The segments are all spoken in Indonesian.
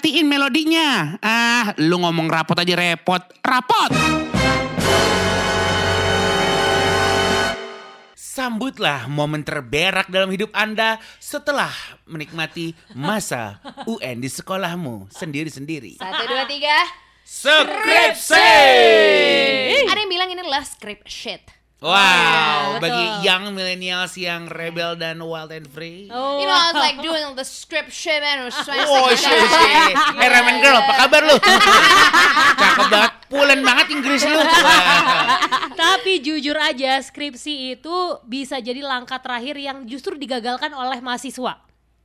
matiin melodinya. Ah, lu ngomong rapot aja repot. Rapot! Sambutlah momen terberak dalam hidup Anda setelah menikmati masa UN di sekolahmu sendiri-sendiri. Satu, dua, tiga. Skripsi! Ada yang bilang ini adalah script shit. Wow, betul. bagi young millennials yang rebel dan wild and free. Oh, You know, I was like doing the script shit and it was trying Oh, say- shit, shit. Eh, Ramen Girl, apa kabar lu? Cakep banget, pulen banget Inggris lu. Tapi jujur aja skripsi itu bisa jadi langkah terakhir yang justru digagalkan oleh mahasiswa.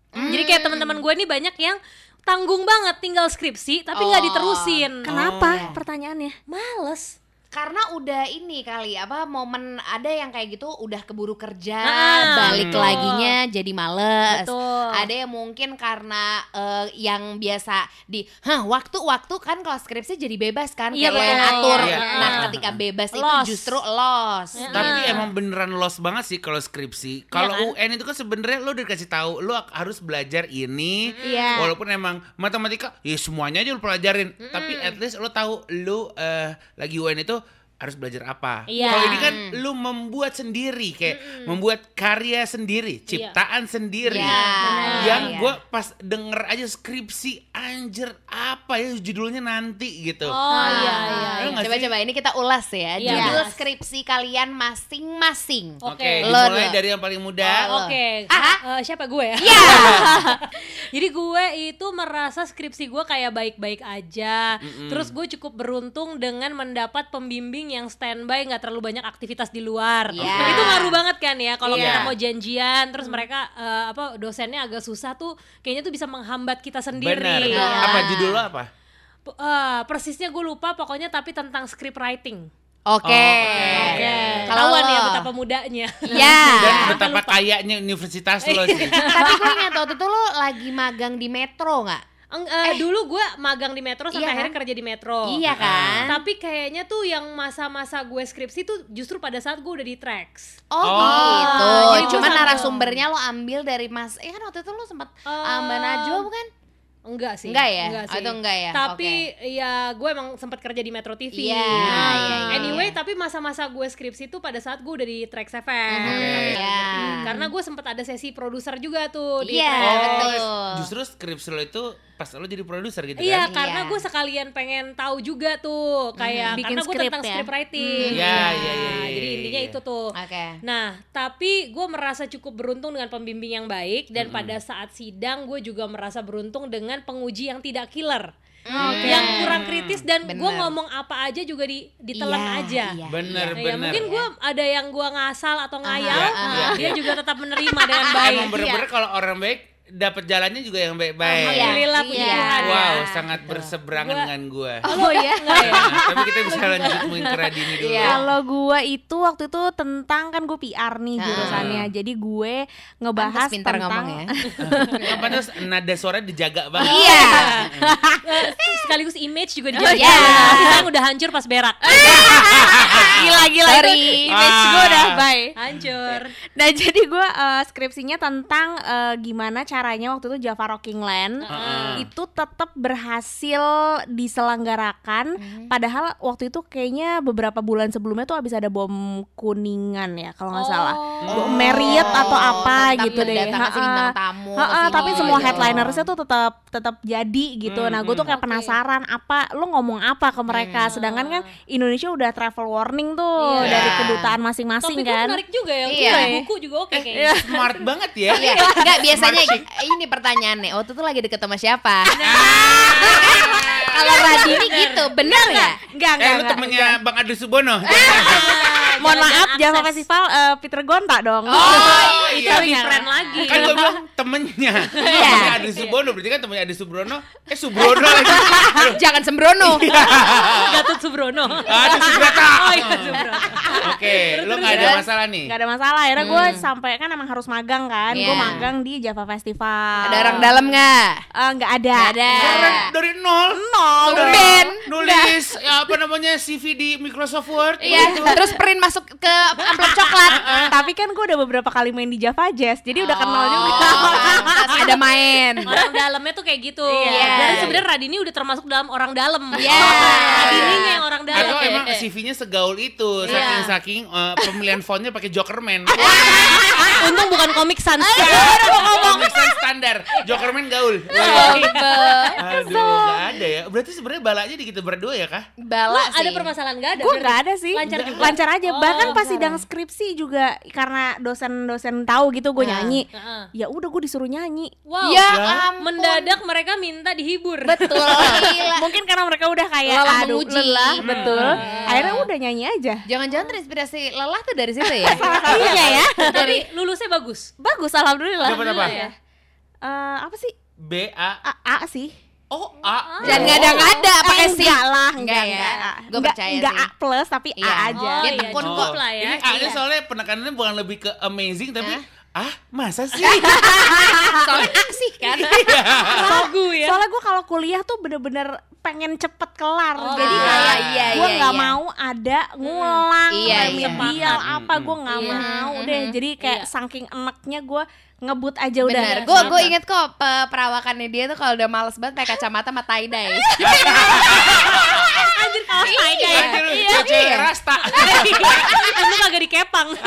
Jadi kayak teman-teman gue nih banyak yang tanggung banget tinggal skripsi tapi nggak Oh. diterusin. Kenapa? Pertanyaannya. Males. Karena udah ini kali apa momen ada yang kayak gitu udah keburu kerja, Ah, balik betul. laginya jadi males. Betul. Ada yang mungkin karena eh, yang biasa di, hah waktu-waktu kan kalau skripsi jadi bebas kan, Iya, kayak yang atur. Iya. Nah ketika bebas itu Loss. justru loss. Tapi emang beneran lost banget sih kalau skripsi. Kalau kan? UN itu kan sebenarnya lo udah dikasih tahu lo harus belajar ini. Iya. Walaupun emang matematika ya semuanya aja lo pelajarin. Tapi at least lo tahu lo eh, lagi UN itu harus belajar apa. Iya. Kalau ini kan lo membuat sendiri kayak membuat karya sendiri, ciptaan sendiri. Iya, Yang iya. gue pas denger aja skripsi anjir apa ya judulnya nanti gitu. Oh iya iya. Iya? Coba-coba ini kita ulas ya. Iya. Judul skripsi kalian masing-masing. Oke. Lo dimulai dulu. dari yang paling muda. Oh, Oke, Ah. Eh, siapa gue ya? Iya. Jadi gue itu merasa skripsi gue kayak baik-baik aja. Terus gue cukup beruntung dengan mendapat pembimbing yang standby nggak terlalu banyak aktivitas di luar. Iya. Itu ngaruh banget kan ya kalau Iya. kita mau janjian terus mereka eh, apa dosennya agak susah tuh kayaknya tuh bisa menghambat kita sendiri. Benar. Iya. Apa judul lo apa? P- eh, persisnya gue lupa pokoknya tapi tentang script writing. Oke. Oke. Kalau Ketahuan ya lo? betapa mudanya. Iya. Dan Sampai betapa kayaknya universitas lo sih. Tapi gue ingat waktu itu lo lagi magang di Metro nggak? Eng- eh, dulu gue magang di Metro sampai Iya kan? akhirnya kerja di Metro. Iya kan? Tapi kayaknya tuh yang masa-masa gue skripsi tuh justru pada saat gue udah di tracks. Oh, Oh. gitu. Cuma narasumbernya lo ambil dari Mas. Eh kan waktu itu lo sempat Eh, Mbak Najwa bukan? Enggak sih. Enggak ya? Oh, sih. itu enggak ya? Tapi ya gue emang sempat kerja di Metro TV. Iya, Nah, iya, iya, Anyway, iya. tapi masa-masa gue skripsi tuh pada saat gue udah di Trax FM. Mhm, iya. Karena gue sempat ada sesi produser juga tuh di Iya, Trax. Oh, betul. justru skripsi lo itu pas lo jadi produser gitu Iya, kan? karena Iya. gue sekalian pengen tahu juga tuh kayak Bikin karena gue tentang ya? script writing. Iya, Nah, iya, iya, iya, Jadi iya, intinya iya. itu tuh. Oke. Nah, tapi gue merasa cukup beruntung dengan pembimbing yang baik dan pada saat sidang gue juga merasa beruntung dengan penguji yang tidak killer. Oke. Yang kurang kritis dan gue ngomong apa aja juga di ditelan Iya, aja. iya, Bener, iya. ya bener. mungkin gue ada yang gue ngasal atau ngayal, Iya, iya, dia iya. juga tetap menerima dengan baik. Emang bener-bener kalau orang baik dapat jalannya juga yang baik-baik. Alhamdulillah puji Iya. Tuhan ya. Wow, sangat berseberangan Gua- dengan gua. Oh ya. Enggak ya? Nah, tapi kita bisa lanjut mungkin ke Radini dulu. Iya. Kalau gue itu waktu itu tentang kan gue PR nih Ah. jurusannya. Jadi gue ngebahas Pantes tentang ngomong ya. Apa terus nada suara dijaga banget. Iya. Eh, sekaligus image juga dijaga. Iya. Tapi sekarang udah hancur pas berak. gila gila Sorry. itu image gue Ah. udah bye. Hancur. Nah jadi gue eh, skripsinya tentang eh, gimana caranya waktu itu Java Rocking Land Heeh. itu tetap berhasil diselenggarakan. Padahal waktu itu kayaknya beberapa bulan sebelumnya tuh habis ada bom kuningan ya kalau nggak salah. Oh. Bom Marriott atau apa tentang gitu deh. Ha-ha. bintang tamu Ha-ha, sini tapi semua gitu. headlinersnya tuh tetap tetap jadi gitu. Hmm, nah, gue tuh hmm. kayak Oke. penasaran apa lu ngomong apa ke mereka. Sedangkan kan Indonesia udah travel warning tuh Iya. dari kedutaan masing-masing kan. menarik juga ya. Iya. Iya. Buku juga oke kayaknya. Smart banget ya. Iya, enggak biasanya Smart chick. Ini pertanyaannya. Waktu itu lagi deket sama siapa? Kalau Radini gitu, bener nggak? Enggak, Eh enggak, lu enggak, temennya. Bang Adu Subono. Mohon maaf, Jangan Java. Festival eh, Peter Gonta dong. Oh, Itu iya. lebih friend lagi. Kan gue bilang temennya. Iya. Adu Subono berarti kan temennya Adu Subrono. Eh Subrono lagi. Jangan sembrono. Gatot Subrono. Adu Subrata. Oh iya Subrono. Oke, lu nggak ada masalah nih. Gak ada masalah, akhirnya gue sampai kan emang harus magang kan. Iya. Gue magang di Java Festival. Ada orang dalam nggak? Eh, nggak ada. Nggak ada. Dari, dari nol. Nol. Nulis. Ya apa namanya CV di Microsoft Word. Iya, terus print masuk ke amplop coklat. Tapi kan gue udah beberapa kali main di Java Jazz, jadi udah kenal juga. Oh, pantas ada main. orang dalamnya tuh kayak gitu. Iya. Dan sebenarnya Radini udah termasuk dalam orang dalam. Iya. Radininya yang orang dalam. Atau emang CV-nya segaul itu, saking-saking eh, pemilihan fontnya pakai Jokerman. Untung bukan komik sans. Pemilihan standar, Jokerman gaul. Iya. Aduh, nggak ada ya. Berarti sebenarnya balanya di kita berdua ya kah? Bala Ada sih. permasalahan gak ada? Gue nggak ada sih, Lancar juga? lancar aja. Oh, Bahkan pas sidang skripsi juga karena dosen-dosen tahu gitu gue nyanyi. Heeh. Ya udah gue disuruh nyanyi. Wow. Ya Ya. ampun. Mendadak mereka minta dihibur. Betul. Mungkin karena mereka udah kayak Lelah aduh menguji. lelah, Hmm. betul. Akhirnya udah nyanyi aja. Jangan-jangan terinspirasi lelah tuh dari situ ya? Iya ya. Tapi lulusnya bagus. Bagus alhamdulillah. Apa? ya. Eh, apa sih? B A A, A sih. Oh A. Jangan ngada-ngada pakai Eh, sih. enggak lah, Enggak enggak, ya. enggak. Gua Enggak- percaya enggak sih. A plus tapi Iya. A aja. Oh, Dia iya, tekun cukup kok. lah ya. Ini A-nya Iya. soalnya penekanannya bukan lebih ke amazing tapi ah masa sih? Soalnya aksi kan. Ragu ya. Soalnya gue kalau kuliah tuh bener-bener pengen cepet kelar. Oh, Jadi iya, kayak iya, gue iya, nggak iya. mau ada ngulang Iya, iya. remedial apa gue nggak Iya. mau deh. Jadi kayak Iya. saking enaknya gue ngebut aja udah. Bener, gue gue inget kok pe- perawakannya dia tuh kalau udah males banget pakai kacamata sama tie dye. Anjir kaos tie dye. Anjir, Iya, cewek iya. rasta. Untung kagak dikepang.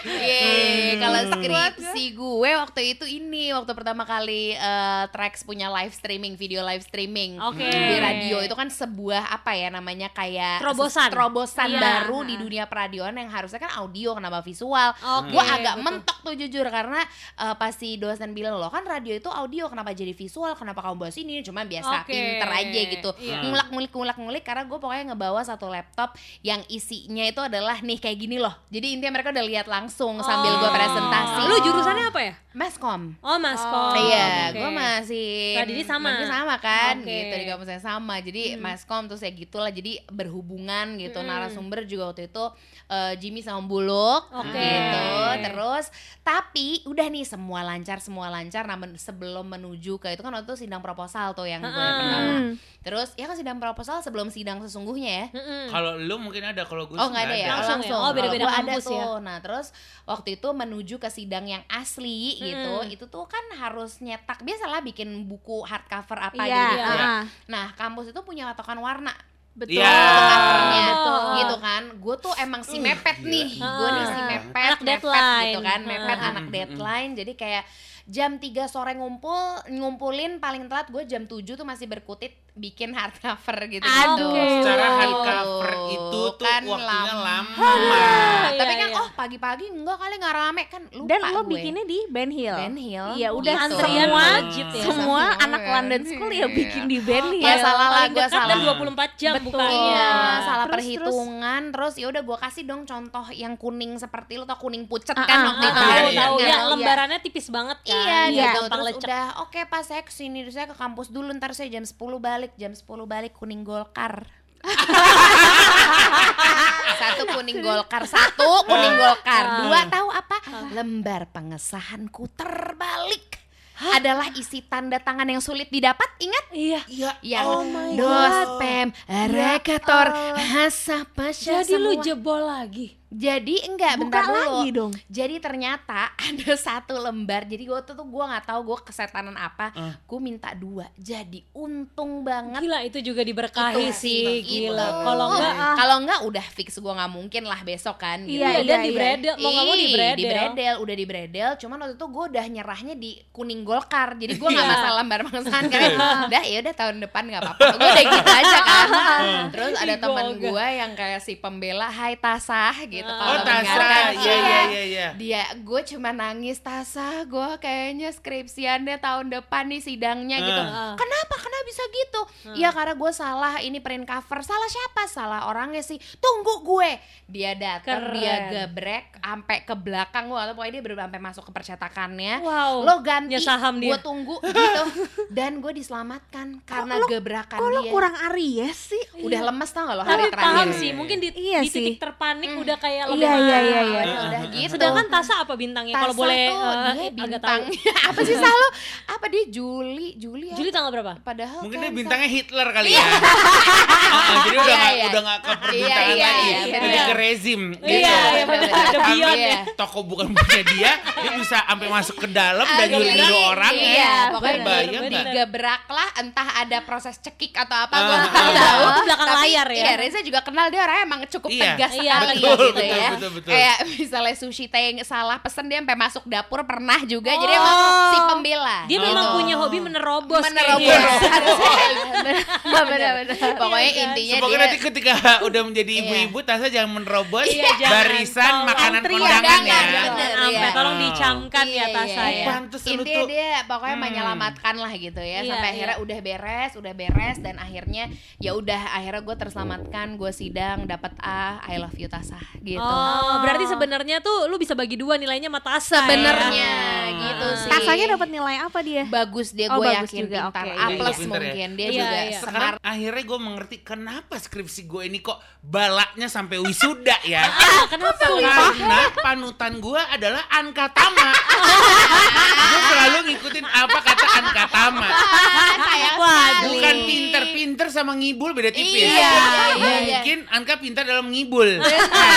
Yeay, kalau skripsi gue waktu itu ini waktu pertama kali eh, Trax punya live streaming, video live streaming Oke. di radio itu kan sebuah apa ya namanya kayak Terobosan. terobosan Iya. baru di dunia peradioan yang harusnya kan audio kenapa visual. Oke, gue agak betul. mentok tuh jujur karena eh, pas si dosen bilang loh kan radio itu audio kenapa jadi visual kenapa kamu bahas ini cuma biasa Oke. pinter aja gitu Iya. ngulak ngulik ngulak ngulik karena gue pokoknya ngebawa satu laptop yang isinya itu adalah nih kayak gini loh jadi intinya mereka udah lihat langsung sambil gue Oh. presentasi Lu jurusannya apa ya? maskom Oh, maskom. Iya, Oke. gue masih Radini sama? Radini sama kan. Hmm. gitu di kampus yang sama. Jadi maskom terus ya gitulah. Jadi berhubungan gitu. Narasumber juga waktu itu eh, Jimmy sama Buluk, Oke. gitu. Terus tapi udah nih semua lancar, semua lancar. Nah men- sebelum menuju ke itu kan waktu itu sidang proposal tuh yang gue pertama. Hmm. Terus ya kan sidang proposal sebelum sidang sesungguhnya ya. Mm-mm. Kalau lu mungkin ada kalau gue Oh nggak ada ya, Langsung ya? Oh, beda-beda ada kampus ya? Nah terus waktu itu menuju ke sidang yang asli gitu, itu tuh kan harus nyetak biasalah bikin buku hardcover apa Iya. gitu. ah. Nah kampus itu punya patokan warna Betul. Untuk covernya betul. gitu kan. Gue tuh emang si mepet nih, gue nih si mepet, Anak mepet deadline. gitu kan, mepet Ah. anak deadline. Jadi kayak jam 3 sore ngumpul ngumpulin paling telat gue jam 7 tuh masih berkutit bikin hardcover gitu gitu. Aduh. Secara hardcover itu tuh Kan waktunya lama. Iya, Tapi kan iya. oh pagi-pagi enggak kali nggak rame kan lupa Dan lo gue. bikinnya di Ben Hill. Ben Hill. Iya udah gitu. Antrian semua legit ya. semua Semua anak Ben London School ya bikin di Ben Hill. Ya, salah lah, dekat salah. dan 24 jam Betul. bukan. Iya, salah Terus, perhitungan. Terus, ya udah gue kasih dong contoh yang kuning seperti lu tau kuning pucet Ah, kan ah, waktu ah, itu Tahu Iya, kan? iya. tahu Kan? ya Iya. lembarannya tipis banget kan. Iya Iya. gitu gampang Terus lecek. udah oke pas saya ke sini saya ke kampus dulu Ntar saya jam 10 balik Jam 10 balik kuning golkar Satu kuning golkar Satu kuning golkar Dua tahu apa? Lembar pengesahanku terbalik adalah isi tanda tangan yang sulit didapat ingat Iya. Iya. yang Oh my dos pem rekator hasa pasya Jadi lu semua. jebol lagi. Jadi enggak Buka bentar dulu lagi dong. jadi ternyata ada satu lembar jadi gue tuh tuh gue nggak tahu gue kesetanan apa Eh. gue minta dua jadi untung banget Gila itu juga diberkahi Itu sih, Itu. gila. Kalau enggak kalau enggak udah fix gue nggak mungkin lah besok kan gitu. Iya, Iya, dan iya, di iya. bredel, mau nggak mau di bredel. di bredel, udah di bredel. Cuman waktu itu gue udah nyerahnya di kuning golkar, jadi gue nggak Iya. masalah lembar pengesahan karena udah ya udah tahun depan nggak apa-apa. Gue udah gitu aja kan. Terus ada teman gue yang kayak si pembela, Hai Tasah gitu. Oh, kalau Oh, Tasa. Iya, iya, iya, iya. Dia, gue cuma nangis Tasah, gue kayaknya skripsiannya tahun depan nih sidangnya gitu. Ah. Kenapa? Kenapa bisa gitu? Iya karena gue salah ini print cover. Salah siapa? Salah orangnya sih. Tunggu gue. Dia datang, Keren. dia gebrek sampai ke belakang gue atau pokoknya dia bener sampai masuk ke percetakannya. Wow. Lo ganti, saham dia. gue tunggu gitu. Dan gue diselamatkan karena lo- gebrakan Kok lo dia. kurang Aries sih? udah lemes tau gak lo hari Tapi terakhir paham Iya, sih, iya, mungkin di, Iya di sih. titik terpanik udah kayak Iya, lemas. iya, iya, iya. Ya udah gitu Sedangkan Tasa apa bintangnya? Kalau Tasa boleh tuh eh, dia agak bintang apa sih Salo apa dia Juli Juli ya? Juli tanggal berapa? Padahal Mungkin kan dia bintangnya Hitler kali ya. Ah, jadi udah Iya, nggak iya. udah nggak ke Iya, perbintangan iya, lagi, iya, lebih ke rezim. Iya, gitu. iya, benar. Ada Sampai beyond ya. Toko bukan punya dia, dia bisa sampai masuk ke dalam dan nyuruh nyuruh orang. Iya, ya. pokoknya bayang nggak? digebrak lah entah ada proses cekik atau apa Ah, gue ah. nggak tahu Itu belakang Tapi, layar ya? iya Reza juga kenal dia orangnya emang cukup Iya. tegas Iya, sekali betul, gitu betul, ya betul, betul. kayak misalnya sushi teh yang salah pesen dia sampai masuk dapur pernah juga jadi Oh. emang si pembela Dia Oh. memang punya hobi menerobos. menerobos ¡Ay, kayaknya. benar-benar pokoknya Iya kan? intinya Semoga dia nanti ketika udah menjadi ibu-ibu, Tasa jangan menerobos Iya, jangan. barisan Tolong. makanan kondangan ya. bener. Jangan sampai Iya. tolong dicamkan ya Tasa iya. ya. Pantes lu Intinya tuh. dia pokoknya Hmm. menyelamatkan lah gitu ya Iya, sampai iya. akhirnya udah beres, udah beres dan akhirnya ya udah akhirnya gue terselamatkan, gue sidang dapat A, I love you Tasah gitu. Oh, berarti sebenarnya tuh lu bisa bagi dua nilainya sama Tasa. Sebenarnya ya? gitu Ah. sih. Tasanya dapat nilai apa dia? bagus dia Oh, gue yakin juga, pintar. A Iya, plus iya, ya. mungkin dia Iya, juga iya. Sekarang akhirnya gue mengerti kenapa skripsi gue ini kok balaknya sampai wisuda ya. Ah, kenapa? Karena panutan gue adalah Anka Tama. gue selalu ngikutin apa kata Anka Tama. Sayang Waduh. sekali. Bukan pinter-pinter sama ngibul beda tipis. Iya, iya, Mungkin Anka pintar dalam ngibul. Nah,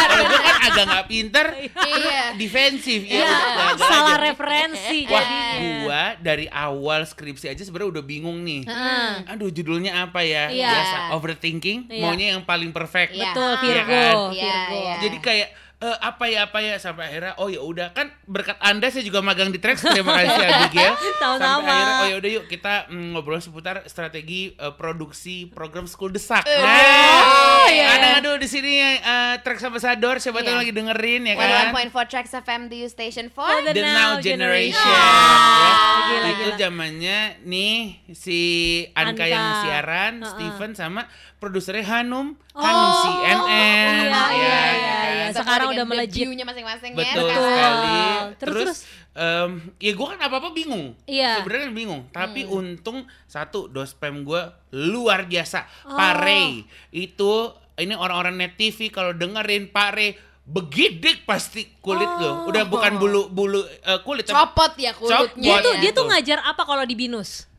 kalau gue kan agak nggak pinter, Iya. defensif. Iya, Ya, udah, udah salah aja. referensi Wah, gua dari awal skripsi aja sebenarnya udah bingung nih. Aduh, judulnya apa ya? Iya. Biasa overthinking, Iya. maunya yang paling perfect. Iya. Betul, Iya Virgo. kan? Iya, Virgo. iya. Jadi kayak eh, apa ya apa ya sampai akhirnya oh ya udah kan berkat anda saya juga magang di Trax terima kasih Abigail Sama-sama. sampai akhirnya oh ya udah yuk kita mm, ngobrol seputar strategi eh, produksi program school desak Oh, nah iya. ada aduh di sini uh, Trax Ambassador siapa tahu Iya. lagi dengerin ya kan 101.4 Tracks FM the U Station for For the The Now Generation, Ah, ya. gila, itu gila. zamannya nih si Anka, Anka. yang siaran, Heeh. Steven sama produsernya Hanum, Oh, Hanum CNN. iya, ya, iya, ya iya, kan? iya. Sekarang udah melejit. nya masing-masing Betul ya. sekali. Terus, Terus, terus? em, ya gue kan apa apa bingung. Iya. Sebenarnya kan bingung. Tapi Hmm. untung satu dospem gue luar biasa. Oh. Pak Ray itu ini orang-orang net TV kalau dengerin Pak Ray begidik pasti kulit lo. Udah bukan bulu bulu eh, kulit. Copot ya kulitnya. Dia tuh ya. dia tuh Tuh. ngajar apa kalau di binus?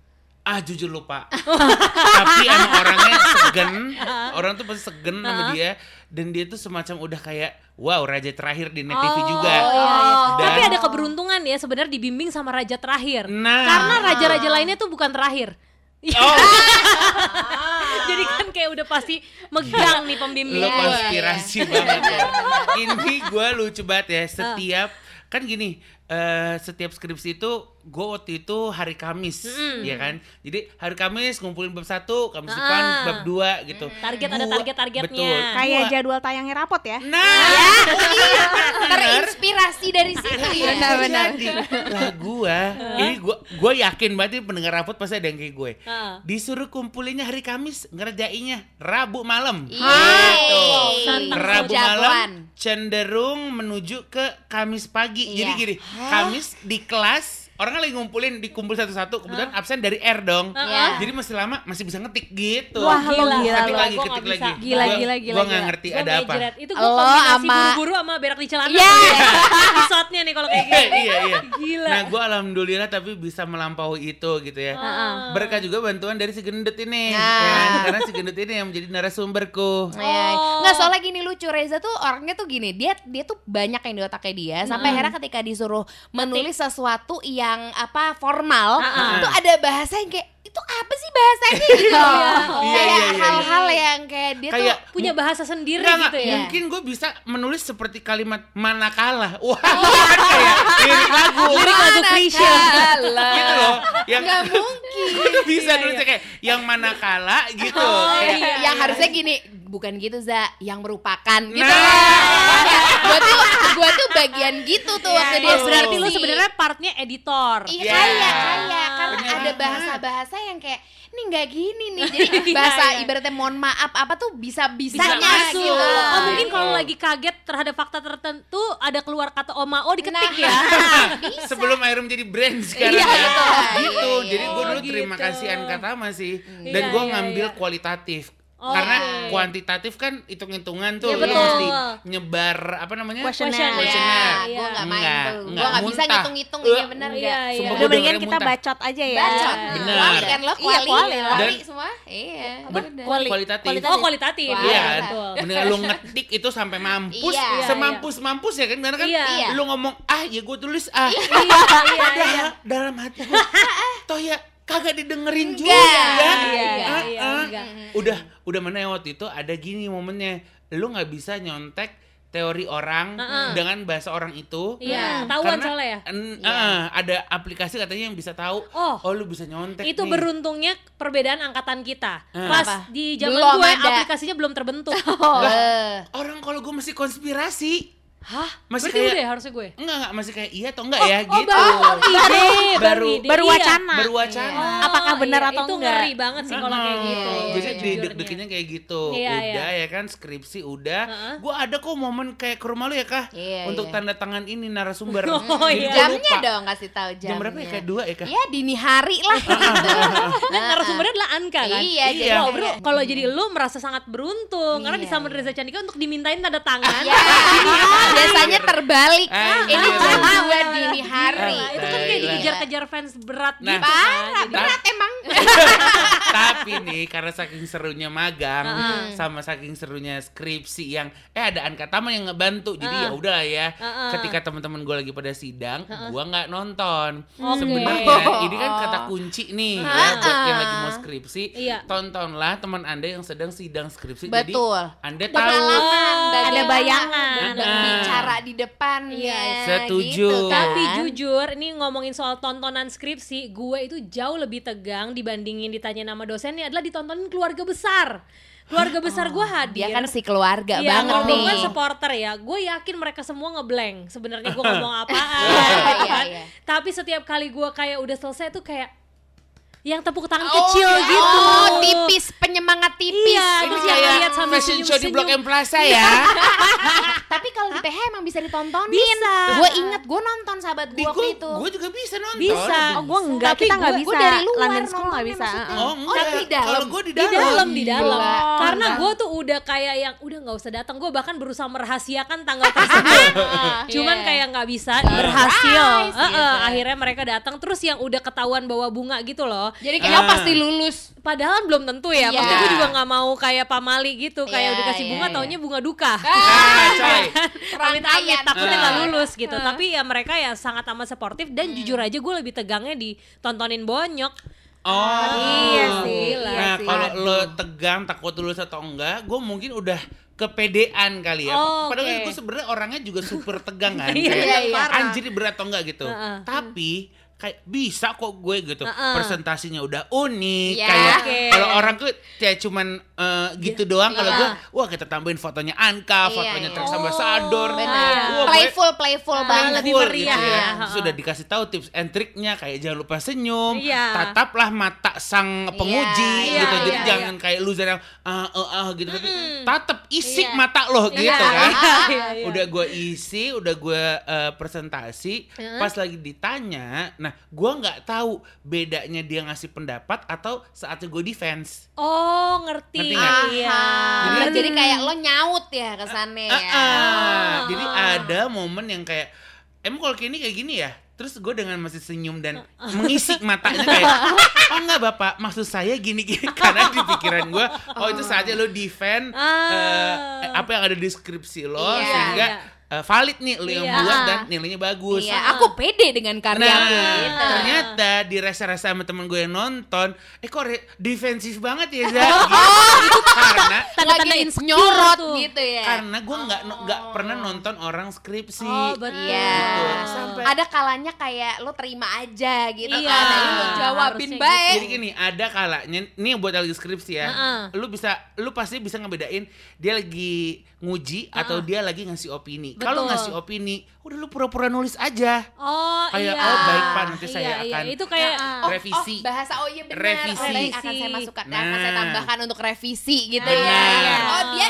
Ah jujur lupa. Tapi emang orangnya segen, orang tuh pasti segen sama dia dan dia tuh semacam udah kayak wow raja terakhir di net TV juga. iya, iya. Dan- Tapi ada keberuntungan ya sebenarnya dibimbing sama raja terakhir. Nah. Karena raja-raja lainnya tuh bukan terakhir. Oh, Jadi kan kayak udah pasti megang nih pembimbing lo konspirasi banget ya. Ini gue lucu banget ya. Setiap kan gini, eh, setiap skripsi itu gue waktu itu hari Kamis, ya kan. Jadi hari Kamis ngumpulin bab satu, Kamis Ah. depan bab dua gitu. Target ada Gua- target-targetnya. Betul. Kayak Gua- jadwal tayangnya rapot ya. Nah, iya bener. terinspirasi dari situ ya. Benar-benar. Jadi, lah gua, ini gua gua yakin banget pendengar rapot pasti ada yang kayak gue. Heeh. Disuruh kumpulinnya hari Kamis, ngerjainnya Rabu malam. Yeay. Santang Rabu malam cenderung menuju ke Kamis pagi. Jadi Iya. gini, Kamis di kelas orang lagi ngumpulin dikumpul satu-satu, kebetulan absen dari R dong. Iya. Jadi masih lama masih bisa ngetik gitu. Wah, lo Gila. gila ketik lo. lagi, Gua ketik lagi. Gila, Gua- gila, gila, Gua nggak gila. ngerti Gua ada apa. ngejret. Itu gua Lo kombinasi sama- buru-buru sama berak di celana. Iya. Episode-nya nih kalau kayak gitu. iya iya. Gila. Nah, gue alhamdulillah tapi bisa melampaui itu gitu ya. Ah. Berkah juga bantuan dari si gendut ini, Nah. ya kan? karena si gendut ini yang menjadi narasumberku. Oh. nggak soalnya gini lucu Reza tuh orangnya tuh gini dia dia tuh banyak yang di otaknya dia sampai akhirnya ketika disuruh menulis sesuatu yang apa formal ah. tuh ada bahasa yang kayak itu apa sih bahasanya gitu Iya, kayak iya, iya, iya. hal-hal yang kayak dia Kayak tuh Punya bahasa sendiri Nggak, nggak, gitu ya. Mungkin gue bisa menulis seperti kalimat manakala. Wah, kan kayak lirik lagu. Lirik lagu Krisya. Manakala. gitu loh. Yang nggak mungkin gue tuh bisa Iya, nulisnya kayak yang manakala gitu. Oh, Kayak, iya. yang harusnya gini bukan gitu za yang merupakan gitu Nah. gue tuh gue tuh bagian gitu tuh waktu dia Oh, berarti lu sebenarnya partnya editor. Iya Iya. kayak kayak karena Bener ada bahasa-bahasa yang kayak ini nggak gini nih jadi bahasa Iya, iya. ibaratnya mohon maaf apa tuh bisa Bisa bisanya masuk. gitu Oh mungkin kalau Gitu. lagi kaget terhadap fakta tertentu ada keluar kata omao diketik Nah, ya. bisa. sebelum akhirnya menjadi brand sekarang Iya, ya. gitu Iya, iya. jadi gue Oh, dulu terima gitu. kasih Anka Tama sih dan Iya, gue iya, ngambil iya. Kualitatif Karena Oke. kuantitatif kan hitung-hitungan tuh Iya, lu betul. mesti nyebar apa namanya? Questionnaire. Questionnaire. Gue Iya. nggak main Enggak, tuh. Gue enggak, nggak bisa ngitung-ngitung iya bener Iya, iya. Udah mendingan kita muntah. bacot aja ya. Bacot. Bener. Kuali kan lo Iya, kuali. kuali lah. Kuali Dan- semua. Iya. Kuali. kualitatif. Oh kualitatif. Iya, Iya. betul. mendingan lu ngetik itu sampai mampus, Iya. Iya, semampus mampus ya kan, karena kan Iya. Iya. lu ngomong ah ya gue tulis ah, Iya, iya, padahal iya. dalam hati gua, toh ya kagak didengerin Enggak. juga, Iya, Ah, iya, ah. enggak. udah udah mana ya waktu itu ada gini momennya, lu nggak bisa nyontek teori orang Heeh. dengan bahasa orang itu. Iya, ketahuan Karena, soalnya ya. en- Iya. ah, ada aplikasi katanya yang bisa tahu. Oh. Oh, lu bisa nyontek. Itu nih. beruntungnya perbedaan angkatan kita. Ah. Pas Apa? di zaman Belum gue ada. aplikasinya belum terbentuk. Oh. Orang kalau gue masih konspirasi. Hah? Masih Berarti kayak- udah ya harusnya gue. Enggak, enggak masih kayak iya atau enggak ya oh, gitu. baru ide, baru, Baru- ide. baru iya. wacana. Baru wacana. Oh, Apakah benar iya, atau itu enggak? ngeri banget sih kalau kayak gitu. Iya, Biasanya iya, deg-deginnya kayak gitu. Iya, Udah iya. ya kan skripsi udah. Heeh. Gua ada kok momen kayak ke rumah lu ya kah? Iya, Untuk iya. tanda tangan ini narasumber. Oh, Jadi iya. Jamnya lupa. dong kasih tahu jamnya. Jam berapa ya? Kayak dua ya kah? Ya dini hari lah. Dan narasumbernya adalah Anka kan? Iya, jadi Iya. Bro, kalau jadi lu merasa sangat beruntung karena di Iya, Summer Reza Candika untuk dimintain tanda tangan. Ya, biasanya terbalik. Anjir. Ini jam dua dini hari. Nah, itu kan kayak dikejar-kejar fans berat Nah. gitu kan. Parah, Jadi- berat emang. Tapi nih karena saking serunya magang Heeh. sama saking serunya skripsi yang eh ada Anka Tama yang ngebantu. Jadi ya udah ya. Heeh. Ketika teman-teman gue lagi pada sidang, gua nggak nonton. Oke. Sebenarnya ini kan kata kunci nih ya Heeh. buat yang lagi mau skripsi. Iya. Tontonlah teman Anda yang sedang sidang skripsi. Betul. Jadi Anda tahu Pengalaman, Oh, ada bayangan. ber- bicara di depan. Iya, Setuju. Gitu, kan. Tapi jujur, ini ngomongin soal tontonan skripsi, gue itu jauh lebih tegang dibandingin ditanya nama dosennya adalah ditontonin keluarga besar. Keluarga besar gue hadir. dia kan si keluarga Iya, banget ngomong nih. kan supporter ya. Gue yakin mereka semua ngeblank. Sebenarnya gue ngomong apaan. Gitu iya, kan. iya. Tapi setiap kali gue kayak udah selesai tuh kayak yang tepuk tangan Oh, kecil iya. gitu. Oh, tipis, penyemangat tipis. Iya, Ini kayak lihat sambil fashion show di Blok. M Plaza ya. Tapi kalau di PH emang bisa ditontonin. Bisa. Gue inget gue nonton sahabat gue waktu gue, itu. gue juga bisa nonton. Bisa. Oh, gue enggak, Tapi kita nggak gua- bisa. gua dari luar London School bisa. Oh, enggak. di dalam. Kalau gue di di dalam. dalam di dalam karena gue tuh udah kayak yang udah nggak usah datang gue bahkan berusaha merahasiakan tanggal tersebut cuman Iya. kayak nggak bisa berhasil Heeh, gitu. akhirnya mereka datang terus yang udah ketahuan bawa bunga gitu loh Jadi kayak oh, Ah. pasti lulus. padahal belum tentu ya Iya. maksudnya gue juga nggak mau kayak pamali gitu kayak Iya, udah kasih iya, bunga iya. taunya bunga duka Nah, coy. amit-amit takutnya nggak Ah. lulus gitu tapi ya mereka ya sangat amat sportif dan jujur aja gue lebih tegangnya ditontonin bonyok Oh. Iya sih, Gila Nah, kalau lo tegang takut lulus atau enggak, gue mungkin udah kepedean kali ya. Oh, Padahal gue sebenarnya orangnya juga super tegang kan. Iya, Kayak, iya, iya. Anjir berat atau enggak gitu. Heeh. Tapi kayak bisa kok gue gitu. Heeh. Presentasinya udah unik Iya. kayak Oke. kalau orang tuh kayak cuman eh, gitu doang kalau Iya. gue wah kita tambahin fotonya Anka, Iya, fotonya iya. Trax Oh. Benar. Iya. Wah, Playful, playful Ah, banget. lebih meriah gitu ya. Terus Sudah dikasih tahu tips and triknya kayak jangan lupa senyum, Iya. tataplah mata sang penguji Iya, gitu. iya, Jadi iya. jangan kayak loser yang ah ah ah gitu tapi tatap isik Iya. mata lo gitu Iya, kan. iya. Udah gue isi, udah gue eh, presentasi, Heeh. pas lagi ditanya, nah gue nggak tahu bedanya dia ngasih pendapat atau saatnya gue defense. oh ngerti, Ngerti iya Jadi, jadi kayak lo nyaut ya kesannya Ah, ya. ah. Jadi ada momen yang kayak emang kalau kayak ini kayak gini ya. Terus gue dengan masih senyum dan mengisi matanya kayak oh enggak bapak maksud saya gini gini karena di pikiran gue oh itu saatnya lo defend Ah. eh, apa yang ada di deskripsi lo Iya, sehingga iya. Eh, valid nih lo yang Iya. buat dan nilainya bagus. Iya, aku pede dengan Nah, karyaku gitu. ternyata di rasa-rasa sama temen gue yang nonton, eh kok defensif banget ya Za? Oh, Gitu. Karena tanda-tanda Lagi insecure nyorot. Gitu ya. karena gue nggak nggak pernah nonton orang skripsi. oh betul Iya. Gitu. Sampai- Ada kalanya kayak lo terima aja gitu Iya. kan. Nah, lo jawabin Harusnya baik. Jadi gini, ada kalanya ini yang buat lagi skripsi ya. Heeh. Lu bisa lu pasti bisa ngebedain dia lagi nguji atau dia lagi ngasih opini. Kalau ngasih opini, udah lu pura-pura nulis aja. oh Kayak, iya oh, baik, Pak, nanti Iya, saya iya. akan itu kayak Oh, revisi. oh, bahasa oh iya benar. Revisi. Oh, baik, akan saya masukkan, akan saya Nah. tambahkan untuk revisi gitu ya. Iya. Oh dia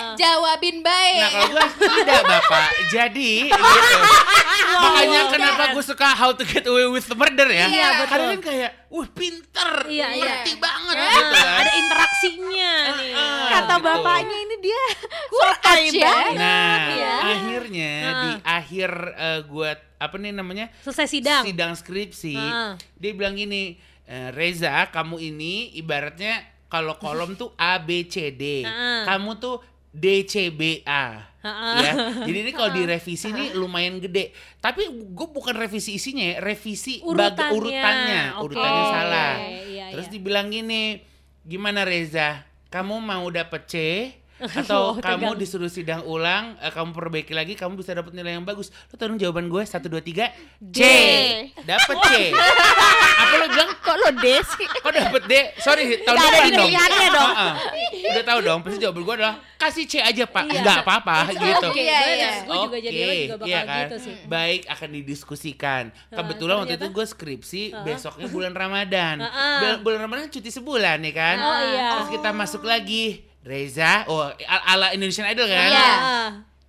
jawabin baik. Nah, kalau gue tidak, Bapak. Jadi gitu. Makanya kenapa gue suka How to Get Away with Murder ya? Iya, betul. Karena kan kayak, wah pinter, Iya, iya. ngerti banget Ah, gitu kan. ada interaksinya nih. Ah, Kata gitu. bapaknya ini dia Kurang ya. Nah, Iya. akhirnya Ah. di akhir eh, gua apa nih namanya? Selesai sidang. Sidang skripsi. Ah. Dia bilang gini, "Eh, Reza, kamu ini ibaratnya kalau kolom tuh A B C D. Ah. Kamu tuh D C B A. Ah. Ya. Jadi ini kalau direvisi nih lumayan gede. Tapi gue bukan revisi isinya ya, revisi bag- Urutannya. urutannya, Oke. urutannya salah. Iya, Terus iya. dibilang gini, gimana Reza? Kamu mau dapet C atau Oh, kamu tegang. disuruh sidang ulang, eh, kamu perbaiki lagi, kamu bisa dapat nilai yang bagus. Lo tahu dong jawaban gue satu dua tiga C. Dapet C. Apa lo bilang? Kok lo D sih? Kok dapet D? Sorry, tahun ada depan dong. dong. Heeh. Udah tahu dong, pasti jawaban gue adalah kasih C aja pak, Iya. nggak apa-apa gitu. Oke, Iya, iya. Gue juga jadi lo juga bakal iya kan? gitu sih. Baik akan didiskusikan. Kebetulan waktu itu gue skripsi, besoknya bulan Ramadan. Bulan Ramadan cuti sebulan ya kan? Oh, iya. Terus kita masuk lagi. Reza, oh al- ala Indonesian Idol kan? Iya.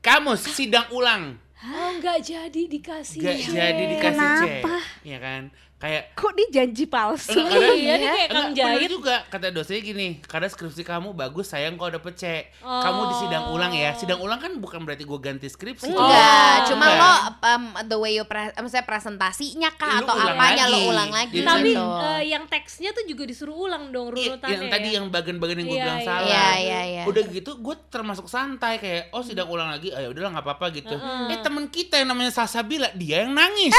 Kamu sidang ulang. Oh nggak jadi dikasih. Gak C. jadi dikasih C. Kenapa? Iya kan? Kayak Kok dia janji palsu? Karena- Iya, dia kayak Kang Jahit. juga kata dosennya gini, karena skripsi kamu bagus, sayang kalau dapet C. Kamu di Oh. sidang ulang ya. Sidang ulang kan bukan berarti gue ganti skripsi. Enggak, Oh. cuma lo um, the way you pre maksudnya presentasinya kah Lu atau apanya lagi. lo ulang lagi Jadi Tapi gitu. eh, yang teksnya tuh juga disuruh ulang dong Iya, runutannya. yang tadi ya. yang bagian-bagian yang gue Iya, bilang iya. salah. Iya, iya, iya. Udah gitu gue termasuk santai kayak oh sidang ulang lagi, ah ya udahlah nggak apa-apa gitu. Eh temen kita yang namanya Salsabila dia yang nangis.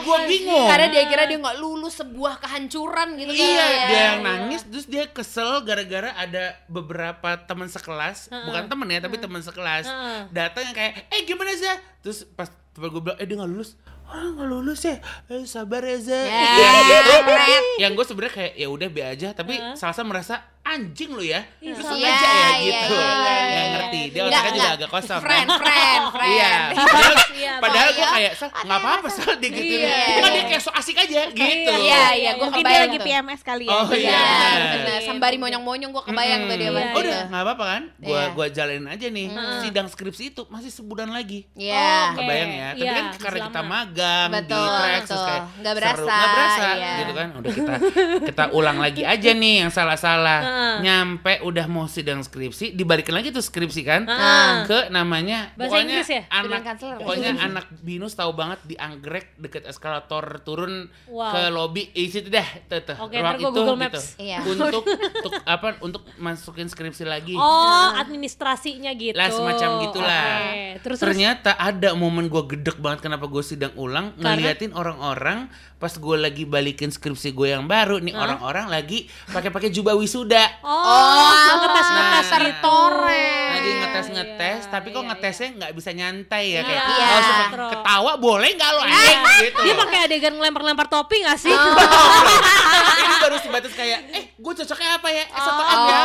gue bingung. Karena dia kira dia nggak lulus sebuah kehancuran gitu kan. Iya, dia yang nangis, terus dia kesel gara-gara ada beberapa teman sekelas, bukan temen ya, tapi teman sekelas, Heeh. datang yang kayak, eh gimana sih? Terus pas temen gue bilang, eh dia nggak lulus, oh nggak lulus ya, eh sabar ya Za. Ya, Gitu. Fred. yang gue sebenarnya kayak ya udah be aja, tapi Salsa merasa anjing lu ya, Iya, terus sengaja Iya, ya iya, gitu, iya, iya, yang iya. ngerti, dia Nggak, otaknya juga nggak. agak kosong. Friend, kan? friend, friend. Iya, Iya, padahal gue kayak, Sal, nggak apa-apa Sal, dia gitu. Iya. Itu kan dia kayak so asik aja, gitu. Iya, iya, gue Mungkin dia kebayang lagi tuh. PMS kali ya. Oh, iya, Iya, benar. Sembari monyong-monyong gue kebayang tuh dia pasti. Udah nggak apa-apa kan? Gua Iya. gua jalanin aja nih. Sidang skripsi itu masih sebulan lagi. Iya. Oke. Kebayang ya. Tapi Iya, kan karena kita magang di track terus betul. kayak Nggak berasa, nggak berasa iya. gitu kan. Udah kita kita ulang lagi aja nih yang salah-salah. Nyampe udah mau sidang skripsi, dibalikin lagi tuh skripsi kan Heeh. ke namanya Bahasa pokoknya Inggris ya? anak pokoknya anak binus tahu banget di anggrek deket eskalator turun Wow. ke lobi eh, situ dah tuh, tuh, Oke, ruang itu Google gitu. Maps. Iya. untuk untuk apa untuk masukin skripsi lagi Oh, administrasinya gitu. lah semacam gitulah Oke. Terus terus ternyata ada momen gue gedek banget kenapa gue sidang ulang Karena? ngeliatin orang-orang pas gue lagi balikin skripsi gue yang baru nih orang-orang lagi pakai-pakai jubah wisuda Oh, ngetes ngetes Nah, gitu. tertoren. lagi ngetes-ngetes iya, tapi kok iya, ngetesnya nggak bisa nyantai ya kayak Iya. "Oh, Iya. Ketawa boleh nggak lo anjing gitu Dia pakai adegan ngelempar-lempar topi gak sih? ini baru sebatas kayak eh gue cocoknya apa ya esotokan ya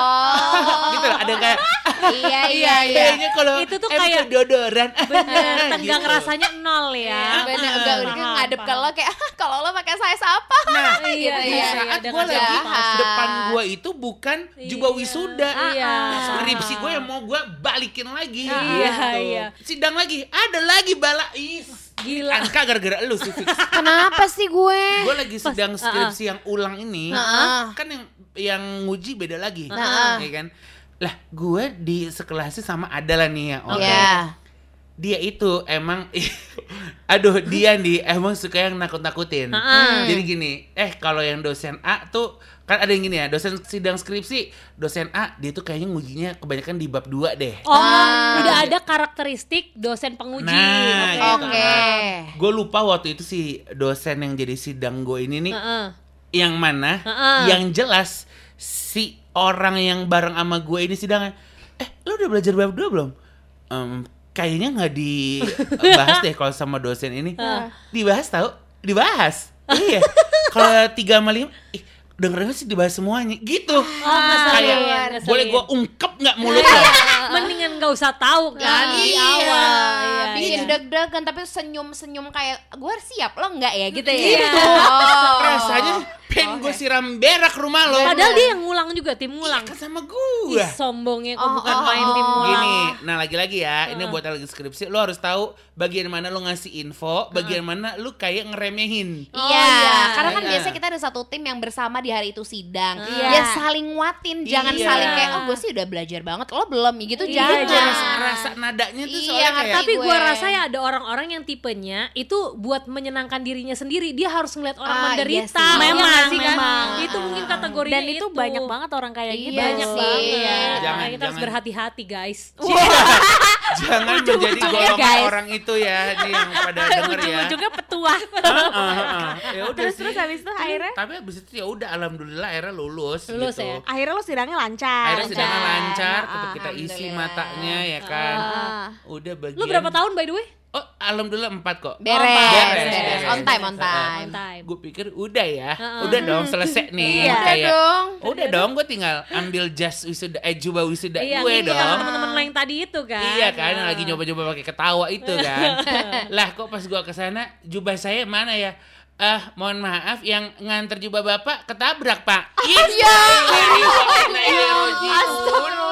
gitu loh ada yang kayak Iya, iya, iya. kayaknya kalau Itu tuh kayak- kedodoran Bener, tenggang Gitu. rasanya nol ya. Bener, Ah, enggak udah ngadep ke lo kayak "Ah, kalau lo pakai size apa? Nah, Iya, di iya, saat iya, gue dengan lagi depan gue itu bukan jubah Iya. wisuda. Iya. Skripsi gue yang mau gue balikin lagi. Iya, gitu. iya. Sidang lagi, ada lagi bala. Is. Gila. Angka gara-gara lu sih fix. Kenapa sih gue? gue lagi sedang ah, skripsi yang ulang ini. Kan yang yang nguji beda lagi. Heeh. Ya kan? Lah, gue di sekelasnya sama Adalah nih ya. Oke. Iya. Dia itu emang aduh dia nih emang suka yang nakut-nakutin. Jadi gini, eh kalau yang dosen A tuh kan ada yang gini ya, dosen sidang skripsi, dosen A dia tuh kayaknya ngujinya kebanyakan di bab 2 deh. Oh, Ah. udah ada karakteristik dosen penguji. Nah, Oke. gitu. Oke. Gue lupa waktu itu si dosen yang jadi sidang gue ini nih Heeh. yang mana Heeh. yang jelas si orang yang bareng sama gue ini sidangnya eh lu udah belajar bab 2 belum Em, kayaknya nggak dibahas deh kalau sama dosen ini dibahas tau dibahas iya kalau tiga sama lima ih denger sih dibahas semuanya gitu Oh, ngeselin, kayak ngeselin. boleh gue ungkep nggak mulut lo mendingan nggak usah tahu kan di Iya, awal Iya, bikin iya. deg-degan tapi senyum-senyum kayak gue siap lo enggak ya gitu ya. Iya. Oh. Rasanya pengen gue siram berak rumah lo. padahal dia yang ngulang juga tim ngulang kan sama Ih, gue. sombongnya kok Oh, bukan oh, main oh. tim ngulang Gini, nah lagi-lagi ya, ini buat lagi skripsi, lo harus tahu bagian mana lo ngasih info, bagian mana lo kayak ngeremehin. Oh, iya, iya. karena kan Iya. biasanya kita ada satu tim yang bersama di hari itu sidang. Iya. Ya saling nguatin, jangan Iya. saling kayak oh gue sih udah belajar banget, lo belum gitu Iya, jangan. Gue rasa, rasa nadanya tuh Iya, soalnya kayak tapi gue rasa ya ada orang-orang yang tipenya itu buat menyenangkan dirinya sendiri dia harus ngeliat orang Ah, iya menderita sih. Iya Memang, nggak sih kan? memang. itu mungkin kategorinya Dan itu banyak banget orang kayak Iya gitu. banyak sih. banget Iya. Jangan, Makanya kita harus jangan. berhati-hati guys jangan menjadi golongan orang itu ya, nih yang pada denger ya. Ujung-ujungnya petua. Ya udah terus sih. terus habis itu akhirnya Tapi abis itu ya udah alhamdulillah akhirnya lulus, Lulus gitu. ya? akhirnya lo sidangnya lancar. Akhirnya sidangnya lancar, Ah, tetap kita isi matanya ya kan. Ah. Udah bagian. lu berapa tahun by the way Oh, alhamdulillah empat kok. Beres, Beres, beres, beres. on time, on time. time Gue pikir udah ya, Heeh. udah dong selesai nih. Iya. Kayak, dong. Udah dong, gue tinggal ambil jas wisuda, eh jubah wisuda iya gue ngikut dong. sama teman-teman lo yang tadi itu kan Iya kan, Nah. lagi nyoba-nyoba pakai ketawa itu kan. lah kok pas gua ke sana jubah saya mana ya? Ah, mohon maaf, yang nganter jubah bapak ketabrak pak. Iya. Masa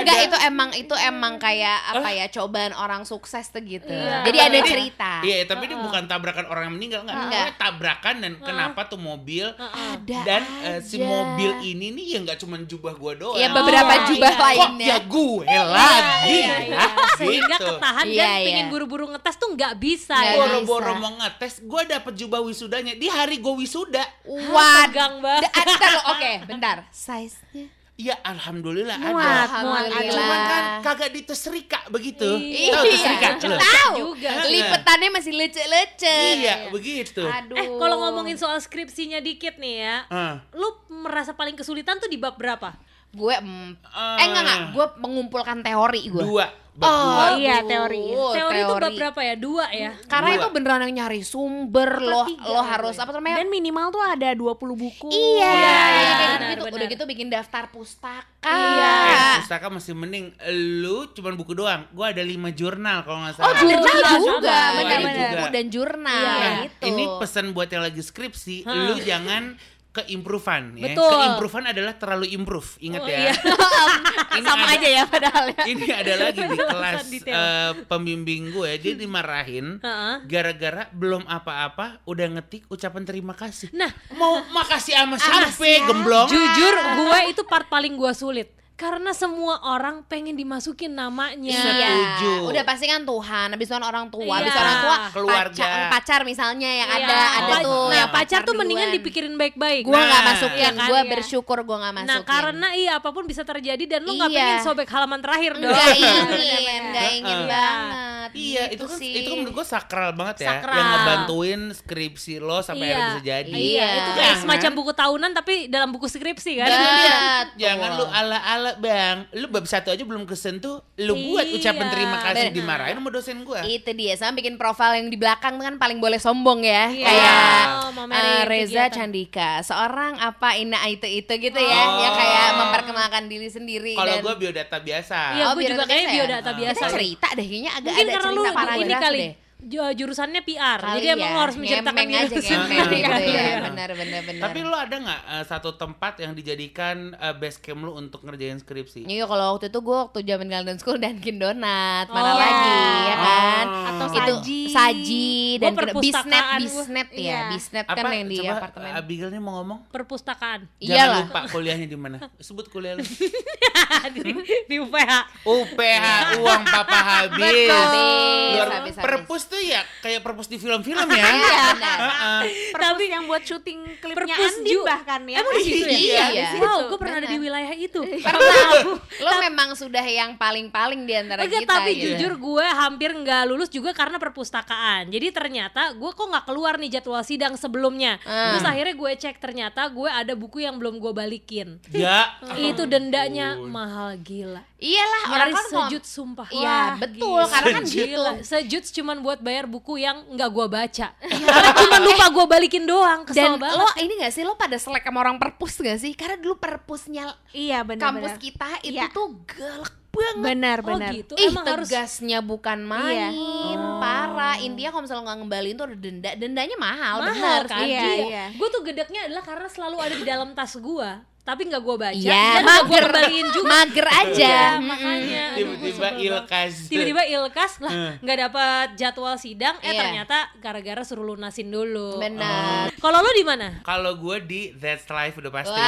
Ada- Enggak itu emang itu emang kayak apa ya cobaan orang sukses tuh gitu. Iya. Jadi ada cerita. Iya, tapi ini bukan tabrakan orang yang meninggal nggak. Enggak. Pokoknya tabrakan dan kenapa tuh mobil Ada dan eh, si mobil ini nih ya nggak cuma jubah gua doang. Iya beberapa Oh, jubah iya. Kok lainnya. ya gue lagi Iya, iya. ya? sehingga Gitu. ketahan Iya, dan iya. pengen buru-buru ngetes tuh nggak bisa Nggak ya. bisa. Boro-boro mau ngetes, gue dapet jubah wisudanya di hari gue wisuda. Waduh. tegang banget oke, bentar. Size-nya. Ya alhamdulillah Muat, ada. muat aja. Cuman kan kagak diteserika begitu. Iya, Tahu teserika lo? tahu. juga. Lipetannya masih lucu-lucu. Iya, begitu. Aduh. Eh kalau ngomongin soal skripsinya dikit nih ya, Ah. lu merasa paling kesulitan tuh di bab berapa? gue mm, eh enggak enggak, gue mengumpulkan teori gue. Dua. Oh, dua. iya, aduh, teori. Teori itu bab berapa ya? Dua ya? Karena Dua. itu beneran yang nyari sumber lo tiga lo harus gue? apa namanya? Dan minimal tuh ada 20 buku. Iya, Iya, kayak iya, gitu, benar, gitu. benar. Udah gitu bikin daftar pustaka. Iya. Eh, pustaka masih mending lu cuman buku doang. Gua ada lima jurnal kalau nggak Oh, salah. jurnal Iya, juga, juga. benar Iya, benar. juga. Buku dan jurnal Iya. gitu. Ini pesan buat yang lagi skripsi, lu jangan keimprovean ya. Betul. Keimprovean adalah terlalu improve. Ingat Oh, ya. iya. Ini Sama ada- aja ya padahal ya. Ini ada lagi di kelas eh, pembimbing gue, dia dimarahin Heeh. gara-gara belum apa-apa udah ngetik ucapan terima kasih. Nah, Mau makasih sama siapa? gemblong? jujur gue itu part paling gue sulit. Karena semua orang pengen dimasukin namanya. Setuju. Udah pasti kan Tuhan, habis itu kan orang tua, Iya. habis itu orang tua Keluarga. pacar, pacar misalnya yang Iya. ada ada Pa- tuh Nah, yang pacar tuh mendingan duluan. dipikirin baik-baik. Gue nggak Nah, masukin, iya kan, gue iya. bersyukur gue nggak masukin. Nah, karena iya apa pun bisa terjadi dan lu nggak Iya. pengen sobek halaman terakhir dong. nggak ingin, nggak ingin Heeh. Banget. Iya, gitu itu kan sih. itu kan menurut gue sakral banget ya, Sakral. yang ngebantuin skripsi lo sampai Iya. akhirnya bisa jadi. Iya, itu kayak Jangan- semacam buku tahunan tapi dalam buku skripsi kan. Betul. Jangan lu ala-ala bang, lu bab satu aja belum kesentuh, lu buat Iya. ucapan terima kasih Bener. dimarahin sama dosen gua. Itu dia, sama bikin profil yang di belakang tuh kan paling boleh sombong ya. Iya. Kayak Oh, eh, Reza kegiatan. Candika, seorang apa ina itu itu gitu ya, Oh. ya kayak memperkenalkan diri sendiri. Kalau dan- gua biodata biasa. Iya, Oh, gua juga biodata kayaknya biasa ya? biodata biasa. Kita cerita deh, kayaknya agak Mungkin ada karena lu ini kali deh. Ju- jurusannya PR. Kali jadi emang ya, lu harus menceritakan diri aja, sendiri. gitu ya. Iya. Benar, benar, benar. Tapi lu ada nggak eh, satu tempat yang dijadikan eh, base camp lu untuk ngerjain skripsi? Iya kalau waktu itu gue waktu zaman Golden School Dunkin Donat mana Oh. lagi ya kan Oh. Atau itu saji. saji dan perpustakaan bisnet bisnet ya Iya. bisnet Apa? kan yang di Coba apartemen Abigail nih mau ngomong? Perpustakaan. Jangan Iyalah. lupa kuliahnya di mana. Sebut kuliah lu. di, di UPH. UPH uang papa habis. Habis, Luar habis, habis. perpus tuh ya kayak perpus di film-film ya. Iya. Perpus yang buat syuting klipnya Ju. bahkan ya. Emang di situ ya? Iya, iya. Wow, gue pernah ada di wilayah itu. pernah lo memang sudah yang paling paling di antara kita tapi gitu. jujur gue hampir nggak lulus juga karena perpustakaan. Jadi ternyata gue kok nggak keluar nih jadwal sidang sebelumnya. Ah. Terus akhirnya gue cek ternyata gue ada buku yang belum gue balikin. Ya. Itu dendanya mahal gila. Iyalah orang kan sejut sumpah. Iya, betul, gila. karena kan Sejut. gitu. Gila, sejut cuman buat bayar buku yang nggak gua baca. Karena cuma lupa gua balikin doang, kesel Dan banget. lo ini gak sih lo pada selek sama orang perpus gak sih? Karena dulu perpusnya Iya benar kampus kita itu Iya. tuh galak banget. Benar oh benar. gitu, Ih emang harus tegasnya bukan main, Oh. parah. Intinya kalau misalnya nggak ngembaliin tuh ada denda, dendanya mahal, mahal bener kan? Iya, Iya, iya. Gue tuh gedeknya adalah karena selalu ada di dalam tas gua, tapi nggak gua baca Iya, dan mager. kembaliin juga. Mager aja. Iya, Mm-mm. makanya. Aduh, gua Tiba-tiba ilkas. Tiba-tiba ilkas lah, nggak dapat jadwal sidang. Eh Iya. ternyata gara-gara suruh lunasin dulu. Benar. Kalau lo di mana? Kalau gue di That's Life udah pasti. Wah,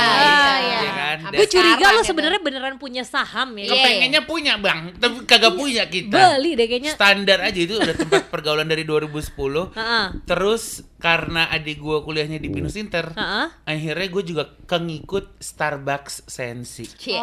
iya. Ya kan? Sampai Gue curiga lo gitu. sebenarnya beneran punya saham ya. Iya. Kepengennya punya bang, tapi kagak punya kita. Beli deh kayaknya. Standar aja itu udah tempat pergaulan dari 2010. Heeh. Terus karena adik gue kuliahnya di Binus Inter, Heeh. akhirnya gue juga kengikut Starbucks Sensi. Iya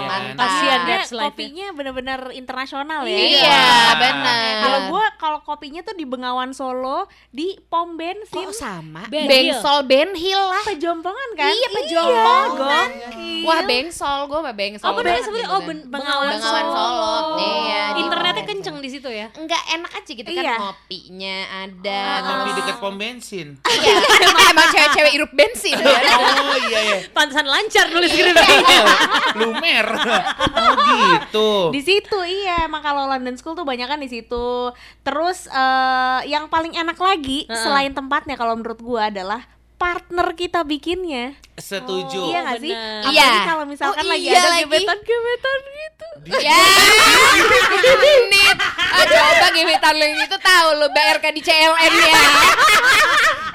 kan? mantap. Ya. kopinya benar-benar internasional ya. Iya, benar. Kalau gua kalau kopinya tuh di Bengawan Solo di pom bensin. Kok sama? Ben Bengsol Ben Hill lah. Pejompongan kan? Iya, Pejompongan. gokil. Wah, Bengsol gue mah Bengsol. Apa namanya banget sebetulnya? gitu Oh, ben- Bengawan, Bengawan Solo. Iya, di Internetnya kenceng di situ ya. Enggak enak aja gitu kan Iya. ngopinya ada. Tapi terus- dekat pom bensin. Iya, emang cewek-cewek irup bensin kan. Oh iya ya. Pantesan lancar nulis Iya. skripsinya. Lumer. Oh gitu. Di situ iya, emang kalau London School tuh banyak kan di situ. Terus eh, yang paling enak lagi Heeh. selain tempatnya kalau menurut gua adalah partner kita bikinnya. Setuju. Iya gak sih? benar. Apalagi Iya. kalau misalkan Oh, lagi iya ada gebetan-gebetan gitu. Ya. Nit. Ah, coba gebetan lo yang itu tahu lo BRK di CLN ya.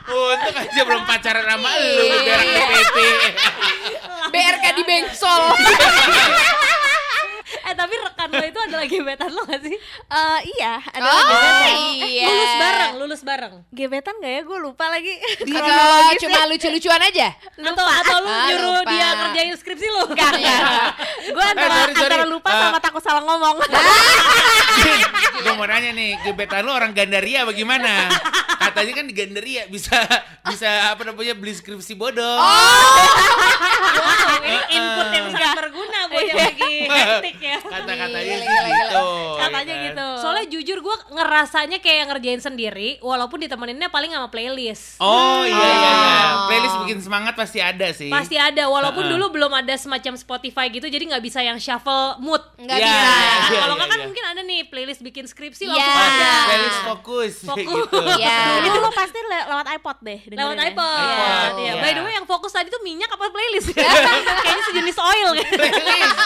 Untung aja belum pacaran sama lu Iya. berak DPP. BRK di Bengsol. Eh tapi rekan lo itu adalah gebetan lo gak sih? Eh, iya, ada Oh gebetan. iya. Lulus bareng, lulus bareng. Gebetan gak ya? Gue lupa lagi. Atau cuma lucu-lucuan aja. Atau atau lu Ah, nyuruh lupa. dia ngerjain skripsi lo? Enggak, enggak. Gue antara, Eh, sorry, sorry. antara lupa Ah. sama takut salah ngomong. Gue mau nanya nih, gebetan lu orang Gandaria bagaimana? Katanya kan di Gandaria bisa bisa apa namanya beli skripsi bodong. Wow, ini input yang sangat berguna buat yang lagi hektik ya. Kata-katanya sih gitu. Katanya ya kan? gitu. Soalnya jujur gue ngerasanya kayak ngerjain sendiri Walaupun ditemeninnya paling sama playlist Oh iya iya iya. Oh. Playlist bikin semangat pasti ada sih. Pasti ada, walaupun Heeh. dulu belum ada semacam Spotify gitu Jadi nggak bisa yang shuffle mood Enggak Iya, bisa. iya, Kalau nggak kan iya. mungkin ada nih playlist bikin skripsi Iya. langsung ada Playlist fokus, Fokus. gitu. Iya. Itu lo pasti le- lewat iPod deh. Lewat dengerinnya. iPod, iPod, Iya. iya. By the way yang fokus tadi tuh minyak apa playlist? Kayaknya sejenis oil Playlist.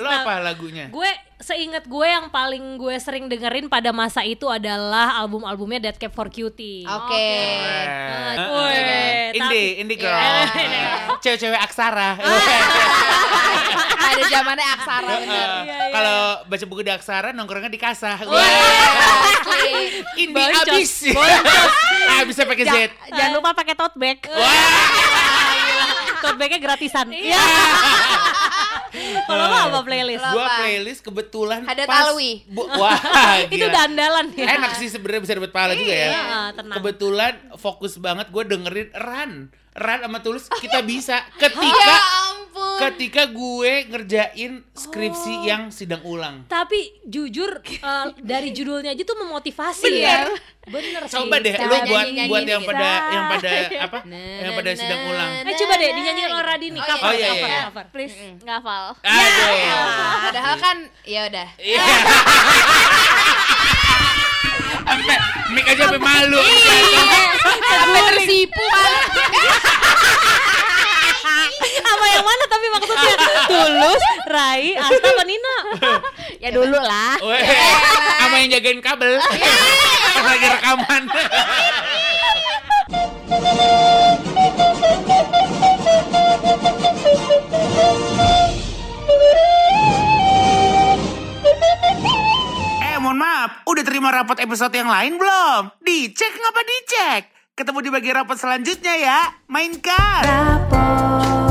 Lo apa lagunya? Gue seingat gue yang paling gue sering dengerin pada masa itu adalah album-albumnya Dead Cab for Cutie. Oke. Keren. Woi, Heeh. tapi- Indie, indie girl. Iya. Cewek-cewek aksara. Ada zamannya aksara bener. Iya, iya. Kalau baca buku di aksara nongkrongnya di kasah. Indie abis. ah bisa pakai Z. Ja- Jangan lupa pakai tote bag. Tote bagnya gratisan. Iya. Kalau lo apa playlist? Gua apa? playlist kebetulan Hadat pas Alwi. Bu- Wah, Itu gila. udah andalan ya. Enak sih sebenarnya bisa dapat pahala juga ya. Iya, tenang. Kebetulan fokus banget gue dengerin Run. Run sama Tulus kita bisa Ya ketika ampun. ketika gue ngerjain Oh. skripsi yang sidang ulang. Tapi jujur eh, dari judulnya aja tuh memotivasi ya. Bener sih. Coba deh Coba lu buat buat yang pada yang pada Iya. apa? Yang pada sidang ulang. Eh coba deh dinyanyiin oleh Radini Oh, cover, iya, iya, cover, iya. cover. Please, nggak hafal. Aduh. Padahal kan ya udah. Iya. Sampai mic aja sampai malu. Sampai tersipu. Apa yang mana tapi maksudnya? Tulus, Rai, Asta, apa Nina? Ya dulu lah. Sama yang jagain kabel. Pas lagi rekaman. mohon maaf, udah terima rapot episode yang lain belum? Dicek ngapa dicek? Ketemu di bagian rapot selanjutnya ya. Mainkan. Rapot.